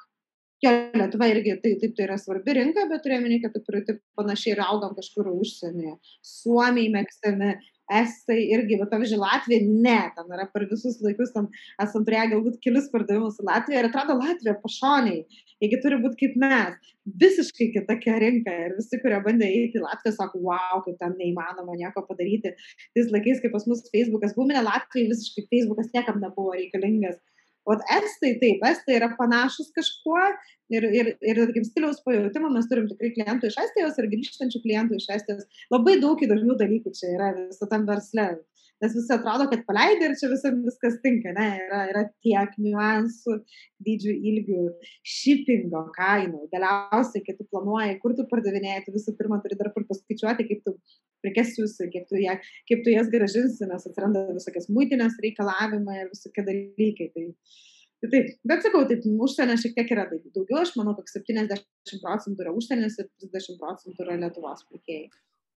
ja, Lietuva irgi tai, taip tai yra svarbi rinka, bet turėjome, kad taip, taip panašiai ir augam kažkur užsienyje. Suomiai mėgstami, Estai irgi, bet pavyzdžiui, Latvija, ne, ten yra per visus laikus, ten esam turėję galbūt kelius pardavimus į Latviją ir atrado Latviją pašoniai, jeigu turi būti kaip mes, visiškai kitokia rinka ir visi, kurie bandė eiti į Latviją, sako, wow, kaip ten neįmanoma nieko padaryti. Tais laikais, kai pas mus Facebookas, buminė Latvija, visiškai Facebookas niekam nebuvo reikalingas. O estai taip, estai yra panašus kažkuo ir, ir, ir kaip stiliaus pajūtimą mes turim tikrai klientų iš Estijos ir grįžtančių klientų iš Estijos. Labai daug įdomių dalykų čia yra viso tam versle. Nes visi atrodo, kad paleidai ir čia visam viskas tinka, ne, yra, yra tiek niuansų, dydžių, ilgių, shippingo kainų. Galiausiai, kai tu planuoji, kur tu pardavinėjai, tu visų pirma turi dar paskaičiuoti, kaip tu prekes siūsi, kiek tu, ją, kaip tu jas gražinsi, nes atsiranda visokias mūtinės reikalavimai ir visokie dalykai. Tai, tai taip, bet sakau, taip, užsienio šiek tiek yra daugiau, aš manau, kad 70 procentų yra užsienis ir 30 procentų yra Lietuvos pirkėjai.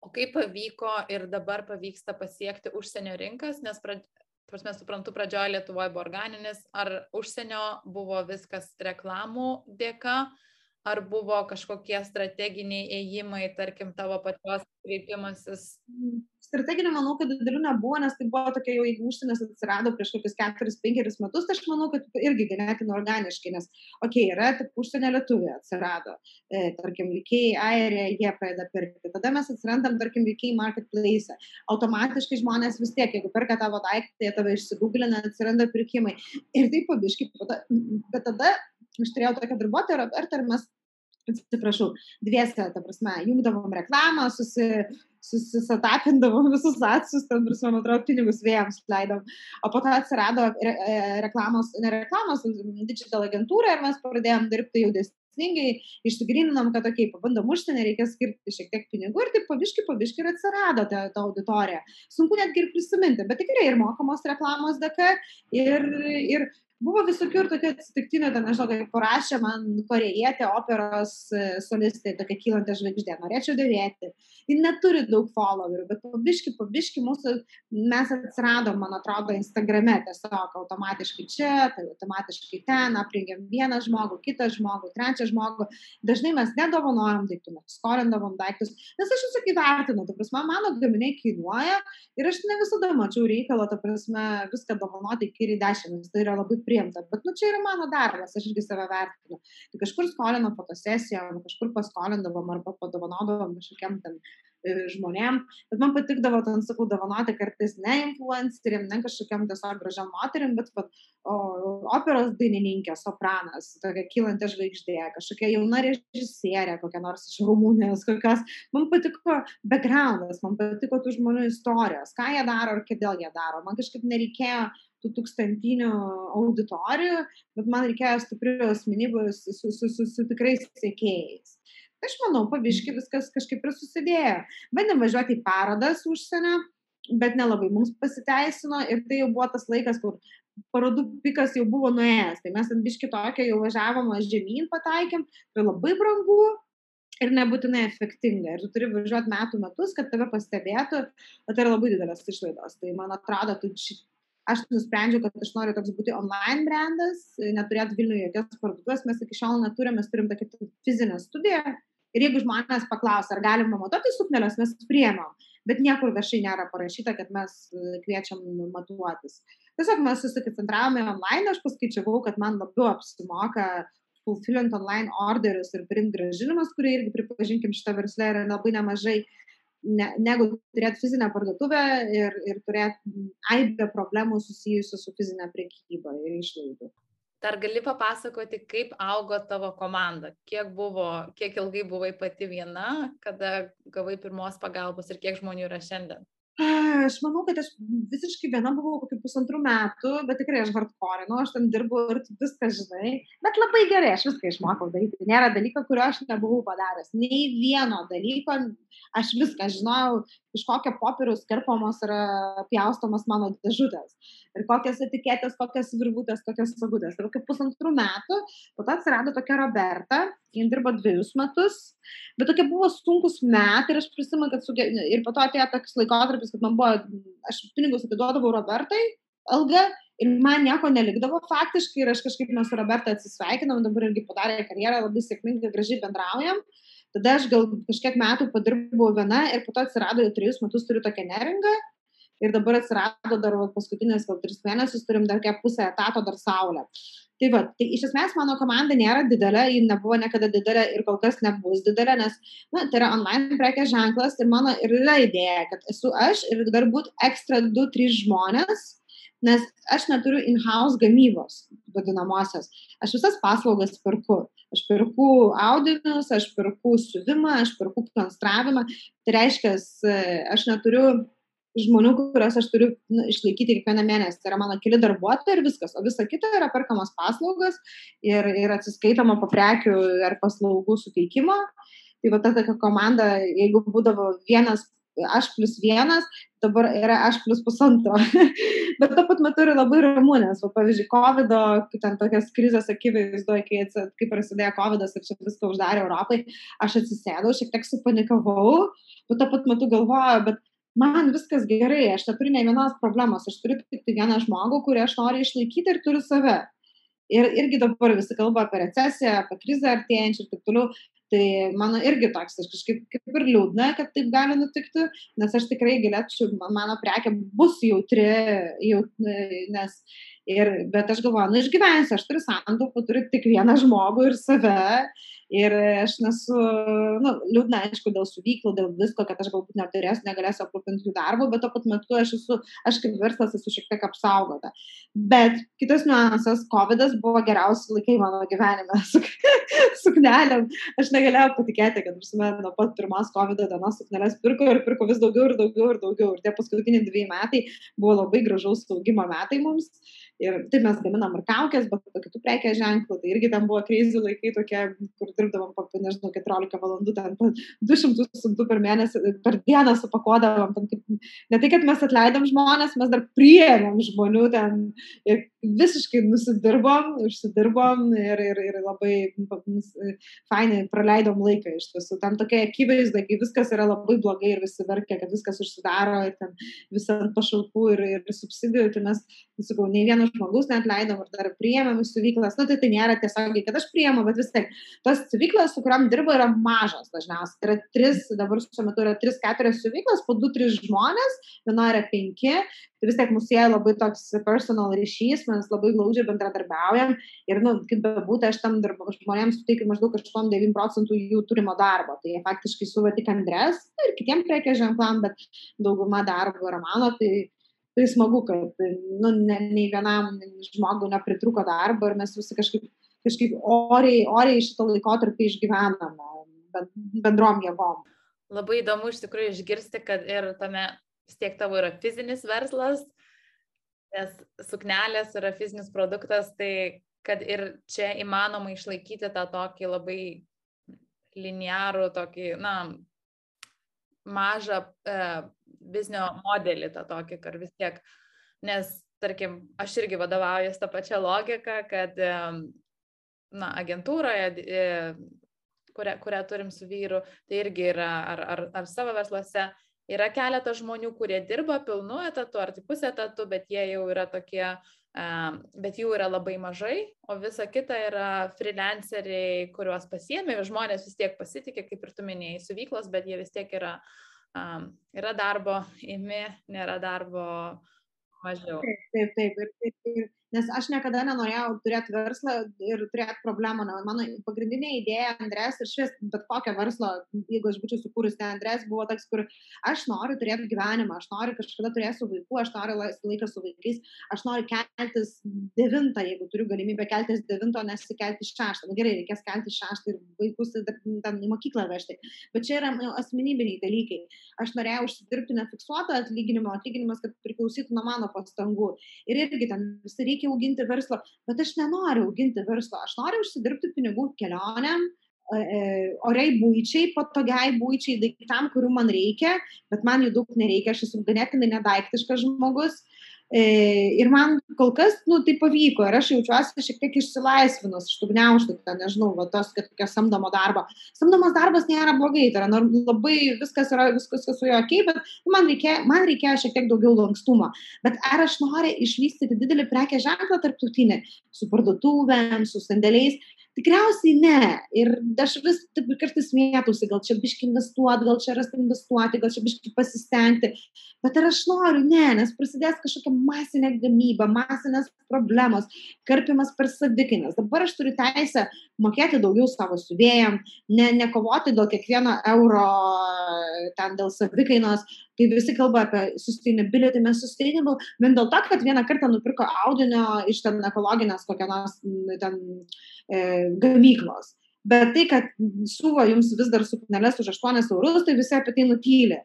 O kaip pavyko ir dabar pavyksta pasiekti užsienio rinkas, nes prad... Prasme, suprantu, pradžioje Lietuvoje buvo organinis, ar užsienio buvo viskas reklamų dėka, ar buvo kažkokie strateginiai ėjimai, tarkim, tavo pačios kreipimasis? Strateginė, manau, kad didelių nebuvo, nes tai buvo tokia jau, jeigu užsienis atsirado prieš kokius keturis, penkerius metus, tai aš manau, kad irgi ganėtinai organiškai, nes, okei, okay, yra taip užsienio lietuvė atsirado, e, tarkim, lygiai airė, jie pradeda pirkti, tada mes atsirandam, tarkim, lygiai marketplace, automatiškai žmonės vis tiek, jeigu perka tavo daiktą, jie tave išsigūglina, atsiranda pirkimai. Ir taip pabiškai, bet tada aš turėjau tokią darbuotoją, ar mes, atsiprašau, dviese, ta prasme, jungdavom reklamą, susi, susisatapindavom visus atsus, ten, prasme, man atrodo, pinigus vėjams leidom. O po to atsirado re, e, reklamos, ne reklamos, digital agentūra ir mes pradėjom dirbti jau dėsningai, išsigryninom, kad, okei, okay, pabandom užsienį, reikia skirti šiek tiek pinigų ir taip pabiški, pabiški ir atsirado ta, ta auditorija. Sunku netgi ir prisiminti, bet tikrai ir mokamos reklamos dėka ir, ir buvo visokių ir tokių atsitiktinių, ten, nežinau, kai parašė man korejėtė operos e, solistė, tokia kylanti žvaigždė, norėčiau dėvėti. Ji neturi daug followerių, bet pabiški, pabiški mūsų, mes atsiradom, man atrodo, Instagrame tiesiog automatiškai čia, tai automatiškai ten, aprengiam vieną žmogų, kitą žmogų, trečią žmogų. Dažnai mes nedovanojam daiktų, mes skolindavom daiktus, nes aš visą įvertinu, ta prasme, mano gaminiai kainuoja ir aš ne visada mačiau reikalo, ta prasme, viską dovanoti iki 10, nes tai yra labai priimta. Bet, nu, čia yra mano darbas, aš irgi save vertinu. Tai kažkur skolinam fotosesijom, kažkur paskolindavom arba padovanodavom kažkokiam ten e, žmonėm, bet man patikdavo, ten sakau, dovanoti kartais ne influenceriam, ne kažkokiam tiesiog gražiam moterim, bet vat, o, operos dainininkė, sopranas, tokia kylanti žvaigždė, kažkokia jauna režisierė, kokia nors iš Rumunijos, kokios. Man patiko backgroundas, man patiko tų žmonių istorijos, ką jie daro ir kodėl jie daro. Man kažkaip nereikėjo tų tūkstantinių auditorijų, bet man reikėjo stiprių asmenybių su, su, su, su tikrais sėkėjais. Tai aš manau, pavyški viskas kažkaip ir susidėjo. Bandėm važiuoti į parodas užsienio, bet nelabai mums pasiteisino ir tai jau buvo tas laikas, kur parodų pikas jau buvo nuėjęs. Tai mes ant biški tokia jau važiavom žemyn pataikėm, tai labai brangu ir nebūtinai efektinga. Ir tu turi važiuoti metų metus, kad tave pastebėtų, bet tai yra labai didelės išlaidos. Tai man atrodo, tu aš nusprendžiau, kad aš noriu toks būti online brandas, neturėti Vilniuje jokios parduotuvės, mes iki šiol neturime, mes turim tokią fizinę studiją. Ir jeigu žmonės paklausia, ar galima matuoti suknelės, mes priemam. Bet niekur viešai nėra parašyta, kad mes kviečiam matuotis. Tiesiog mes susikoncentravome online, aš paskaičiavau, kad man labiau apsimoka fulfillint online orderius ir priimti gražinimus, kurie irgi, pripažinkim, šitą verslą yra labai nemažai. Uh, ne, negu turėti fizinę parduotuvę ir, ir turėti aibę problemų susijusių su fizinė prekyba ir išlaidų. Dar gali papasakoti, kaip augo tavo komanda, kiek buvo, kiek ilgai buvai pati viena, kada gavai pirmos pagalbos ir kiek žmonių yra šiandien? Aš manau, kad aš visiškai viena buvau kokių pusantrų metų, bet tikrai aš hardcore, aš ten dirbu ir viską žinai, bet labai gerai, aš viską išmokau daryti. Nėra dalyko, kurio aš nebuvau padaręs. Nei vieno dalyko, aš viską žinojau, iš kokio popieriaus kerpamos yra pjaustomos mano dėžutės. Ir kokias etiketės, kokias virvutės, kokias sagutės. Ir kaip pusantrų metų, po to atsirado tokia Roberta, jin dirbo dviejus metus, bet tokie buvo sunkus metai ir aš prisimenu, kad suge... ir po to atėjo toks laikotarpis, kad man buvo, aš pinigus atiduodavau Robertai, algą ir man nieko nelikdavo faktiškai ir aš kažkaip mes su Roberta atsisveikinam, dabar irgi padarė karjerą, labai sėkmingai, gražiai bendraujam. Tada aš gal kažkiek metų padirbau viena ir po to atsirado jau trejus metus turiu tokią neringą ir dabar atsirado dar paskutinės gal tris mėnesius turim dar kiek pusę etato dar saulę. Tai va, tai iš esmės mano komanda nėra didelė, ji nebuvo niekada didelė ir kol kas nebus didelė, nes na, tai yra online prekės ženklas ir mano ir yra idėja, kad esu aš ir dar būt ekstra 2-3 žmonės, nes aš neturiu in-house gamybos vadinamosios. Aš visas paslaugas perku. Aš perku audinius, aš perku siuvimą, aš perku konstravimą. Tai reiškia, aš neturiu žmonių, kuriuos aš turiu nu, išlaikyti kiekvieną mėnesį. Tai yra mano keli darbuotojai ir viskas. O visa kita yra perkamos paslaugos ir, ir atsiskaitoma po prekių ar paslaugų suteikimo. Tai va ta tokia komanda, jeigu būdavo vienas, aš plus vienas, dabar yra aš plus pusantro. Bet tuo pat metu yra labai ramu, nes, va, pavyzdžiui, COVID, ten tokias krizės akivaizdoje, kai, kai prasidėjo COVID ir čia viską uždarė Europai, aš atsisėdau, šiek tiek supanikavau, bet tuo pat metu galvoju, bet man viskas gerai, aš neturiu ne vienos problemos, aš turiu tik vieną žmogų, kurį aš noriu išlaikyti ir turiu save. Ir irgi dabar visi kalba apie recesiją, apie krizę artėjančią ir taip toliau. Tai mano irgi toks, aš kažkaip kaip ir liūdna, kad taip gali nutikti, nes aš tikrai galėčiau, mano prekė bus jautri, jaut, nes Ir, bet aš galvoju, nu išgyvensiu, aš turiu santaupų, turiu tik vieną žmogų ir save. Ir aš nesu, nu, liūdna, aišku, dėl suvyklų, dėl visko, kad aš galbūt neturėsiu, negalėsiu aprūpinti jų darbo, bet tuo pat metu aš esu, aš kaip verslas esu šiek tiek apsaugota. Bet kitas niuansas, COVID buvo geriausi laikai mano gyvenime su suknelėm. Aš negalėjau patikėti, kad prisimenu, nuo pat pirmos COVID dienos suknelės pirko ir pirko vis daugiau ir daugiau ir daugiau. Ir tie paskutiniai dviejai metai buvo labai gražaus saugimo metai mums. Ir taip mes gaminam ir kaukės, bet kitų prekės ženklų, tai irgi ten buvo kreizį laikai tokie, kur dirbdavom po, nežinau, 14 valandų, ten 200 siuntų per mėnesį, per dieną supakuodavom. Ten, kaip, ne tai, kad mes atleidom žmonės, mes dar priėmėm žmonių ten ir visiškai nusidirbom, užsidirbom ir, ir, ir labai fainai praleidom laiką iš tiesų. Ten tokia akivaizda, kai viskas yra labai blogai ir visi verkia, kad viskas užsidaro ir ten visą pašalpų ir, ir subsidijų, tai mes, sakau, nei vieno žmogus net leidom ir dar priėmėm stovyklas. Nu, tai tai nėra tiesiogiai, kad aš priėmu, bet vis tiek tos stovyklas, su kuriam dirba, yra mažos dažniausiai. Yra tris, dabar šiuo metu yra tris, keturios stovyklas, po du, tris žmonės, viena yra penki. Tai vis tiek mūsų sieja labai toks personal ryšys, mes labai glaudžiai bendradarbiaujam ir, nu, kaip bebūtų, aš tam darbu, žmonėms suteikiu maždaug 8-9 procentų jų turimo darbo. Tai jie faktiškai suva tik Andres ir kitiem prekės ženklam, bet dauguma darbo yra mano. Tai tai smagu, kad nu, ne, nei vienam žmogui nepritruko darbo ir mes visi kažkaip, kažkaip oriai, oriai šitą laikotarpį išgyvename bendrom jėgom. Labai įdomu iš tikrųjų išgirsti, kad ir tame vis tiek tavo yra fizinis verslas, nes suknelės yra fizinis produktas, tai kad ir čia įmanoma išlaikyti tą tokį labai linearų tokį, na, mažą e, biznio modelį tą tokį, kur vis tiek, nes, tarkim, aš irgi vadovaujuosi tą pačią logiką, kad, e, na, agentūroje, e, kurią, kurią turim su vyru, tai irgi yra, ar, ar, ar savo versluose, yra keletas žmonių, kurie dirba pilnu etatu ar tai pusę etatu, bet jie jau yra tokie bet jų yra labai mažai, o visa kita yra freelanceriai, kuriuos pasiemė, žmonės vis tiek pasitikė, kaip ir tu minėjai, su veiklos, bet jie vis tiek yra, yra darbo, imi, nėra darbo mažiau. Taip, taip, taip. Ir, ir, ir nes aš niekada nenorėjau turėti verslą ir turėti problemų. Na, mano pagrindinė idėja Andrės ir šis bet kokio verslo, jeigu aš būčiau sukūrus ten Andrės, buvo toks, kur aš noriu turėti gyvenimą, aš noriu kažkada turėsiu vaikų, aš noriu laiką su vaikais, aš noriu keltis devintą, jeigu turiu galimybę keltis devintą, nesikelti šeštą. Na gerai, reikės kelti šeštą ir vaikus ten į mokyklą vežti. Bet čia yra nu, asmenybiniai dalykai. Aš norėjau užsidirbti nefiksuotą atlyginimą, atlyginimas, kad priklausytų nuo mano pastangų. Ir irgi ten visi reikia reikia auginti verslą, bet aš nenoriu auginti verslo, aš noriu užsidirbti pinigų kelionėm, e, e, oriai būčiai, patogiai būčiai, daiktam, kurių man reikia, bet man jų daug nereikia, aš esu ganėtinai nedaiktiškas žmogus ir man kol kas, nu, tai pavyko ir aš jaučiuosi šiek tiek išsilaisvinus iš tų gniaužtų, ten, nežinau, va, tos, kad tokio samdomo darbo. Samdomas darbas nėra blogai, tai yra labai viskas yra, viskas su juo ok, bet man reikėjo, man reikėjo šiek tiek daugiau lankstumo. Bet ar aš noriu išvystyti didelį prekę ženklą tarptautinį su parduotuvėm, su sandėliais? Tikriausiai ne. Ir aš vis taip kartais mėtausi, gal čia biški investuoti, gal čia rasti investuoti, gal čia biški pasistengti. Bet ar aš noriu? Ne, nes prasidės kažkokia masinė gamyba, masinės problemos, karpimas per savikainas. Dabar aš turiu teisę mokėti daugiau savo suvėjam, ne, nekovoti dėl kiekvieno euro, ten dėl savikainos. Tai visi kalba apie sustainability, mes sustainable, vien dėl to, kad vieną kartą nupirko audinio iš ten ekologinės kokią nors ten e, gamyklos. Bet tai, kad siūlo jums vis dar suknelės už 8 eurus, tai visi apie tai nutylė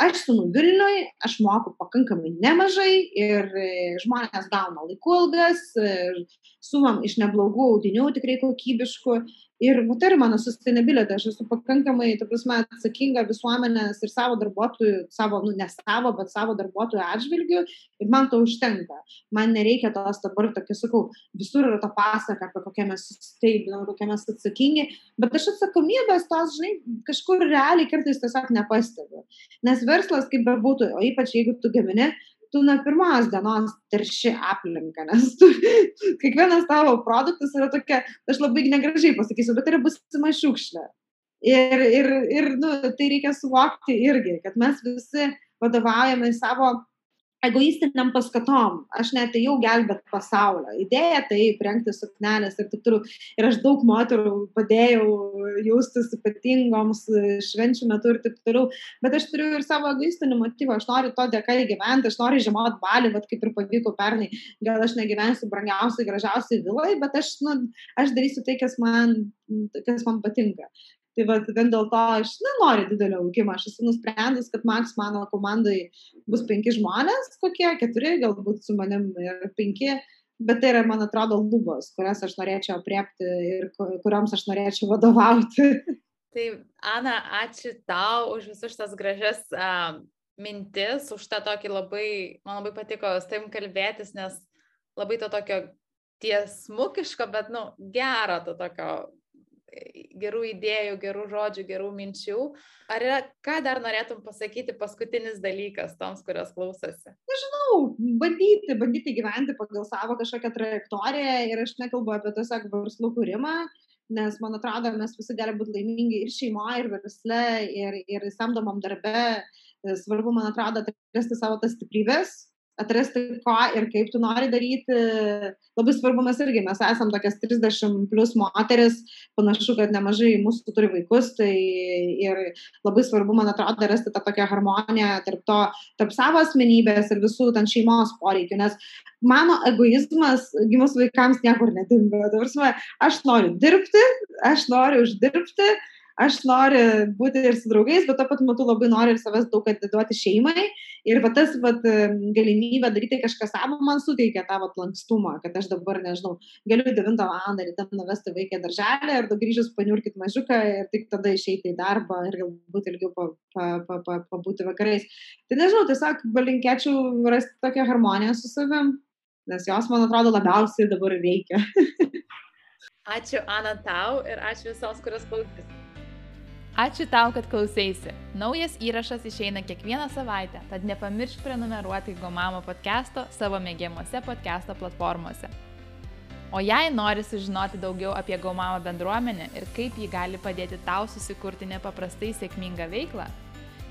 aš esu Vilniui, aš moku pakankamai nemažai ir e, žmonės gauna laiku ilgas, e, sumam iš neblogų audinių tikrai kokybiškų Ir tai yra mano sustainability, aš esu pakankamai, ta prasme, atsakinga visuomenės ir savo darbuotojų, savo, nu, ne savo, bet savo darbuotojų atžvilgių ir man to užtenka. Man nereikia tos dabar, tokia sakau, visur yra ta pasaka, apie kokią mes sustainability, kokie mes atsakingi, bet aš atsakomybės tos, žinai, kažkur realiai kartais tiesiog nepastebiu. Nes verslas, kaip bebūtų, o ypač jeigu tu gamini, tu nuo pirmos dienos terši aplinką, nes tu, kiekvienas tavo produktas yra tokia, aš labai negražiai pasakysiu, bet tai yra busima šiukšlė. Ir, ir, ir nu, tai reikia suvokti irgi, kad mes visi vadovaujame savo egoistiniam paskatom. Aš netėjau gelbėt pasaulio. Idėja tai rengti suknelės ir taip toliau. Ir aš daug moterų padėjau jaustis ypatingoms švenčių metu ir taip toliau. Bet aš turiu ir savo egoistinį motyvą. Aš noriu to dėka įgyventi, aš noriu žemot balį, bet kaip ir pavyko pernai. Gal aš negyvensiu brangiausiai, gražiausiai vilai, bet aš, nu, aš darysiu tai, kas man, kas man patinka. Tai va, vien dėl to aš nenoriu didelio augimo. Aš esu nusprendus, kad Max mano komandai bus penki žmonės, kokie keturi, galbūt su manim ir penki, bet tai yra, man atrodo, lubos, kurias aš norėčiau apriepti ir kuriams aš norėčiau vadovauti. Tai, Ana, ačiū tau už visus šitas gražias uh, mintis, už tą tokį labai, man labai patiko su tavim kalbėtis, nes labai to tokio tiesmukiško, bet, nu, gero to tokio gerų idėjų, gerų žodžių, gerų minčių. Ar yra, ką dar norėtum pasakyti paskutinis dalykas toms, kurios klausosi? Nežinau, bandyti, bandyti gyventi pagal savo kažkokią trajektoriją ir aš nekalbu apie tiesiog verslų kūrimą, nes man atrodo, mes visi galime būti laimingi ir šeimoje, ir versle, ir, ir samdomam darbe. Svarbu, man atrodo, atrasti savo tas stiprybės, atrasti, ką ir kaip tu nori daryti. Labai svarbu mes irgi, mes esam tokias 30 plus moteris, panašu, kad nemažai mūsų turi vaikus, tai ir labai svarbu, man atrodo, rasti tą tokią harmoniją tarp, to, tarp savo asmenybės ir visų ten šeimos poreikių, nes mano egoizmas gimus vaikams niekur nedingo. Aš noriu dirbti, aš noriu uždirbti, aš noriu būti ir su draugais, bet tuo pat metu labai noriu ir savęs daug atiduoti šeimai. Ir va tas va, galimybė daryti kažką savo man suteikia tą va, lankstumą, kad aš dabar, nežinau, galiu 9 val. ryte nuvesti vaiką darželį ir grįžus paniurkit mažiuką ir tik tada išeiti į darbą ir galbūt ilgiau pabūti pa, pa, pa, pa vakarais. Tai nežinau, tiesiog palinkėčiau rasti tokią harmoniją su savim, nes jos, man atrodo, labiausiai dabar reikia. ačiū Ana tau ir ačiū visoms, kurios klausys. Ačiū tau, kad klausėsi. Naujas įrašas išeina kiekvieną savaitę, tad nepamiršk prenumeruoti Gomamo podcast'o savo mėgiamuose podcast'o platformose. O jei nori sužinoti daugiau apie Gomamo bendruomenę ir kaip ji gali padėti tau susikurti nepaprastai sėkmingą veiklą,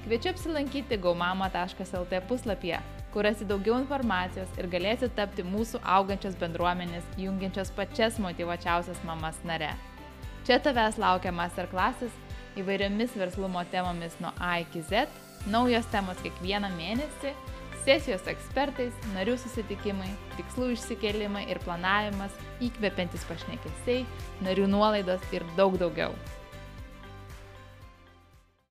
kviečiu apsilankyti gaumama.lt puslapyje, kur rasi daugiau informacijos ir galėsi tapti mūsų augančios bendruomenės, jungiančios pačias motivuočiausias mamas nare. Čia tavęs laukia masterklasis įvairiomis verslumo temomis nuo A iki Z, naujos temos kiekvieną mėnesį, sesijos ekspertais, narių susitikimai, tikslų išsikelimai ir planavimas, įkvepiantis pašnekesiai, narių nuolaidos ir daug daugiau.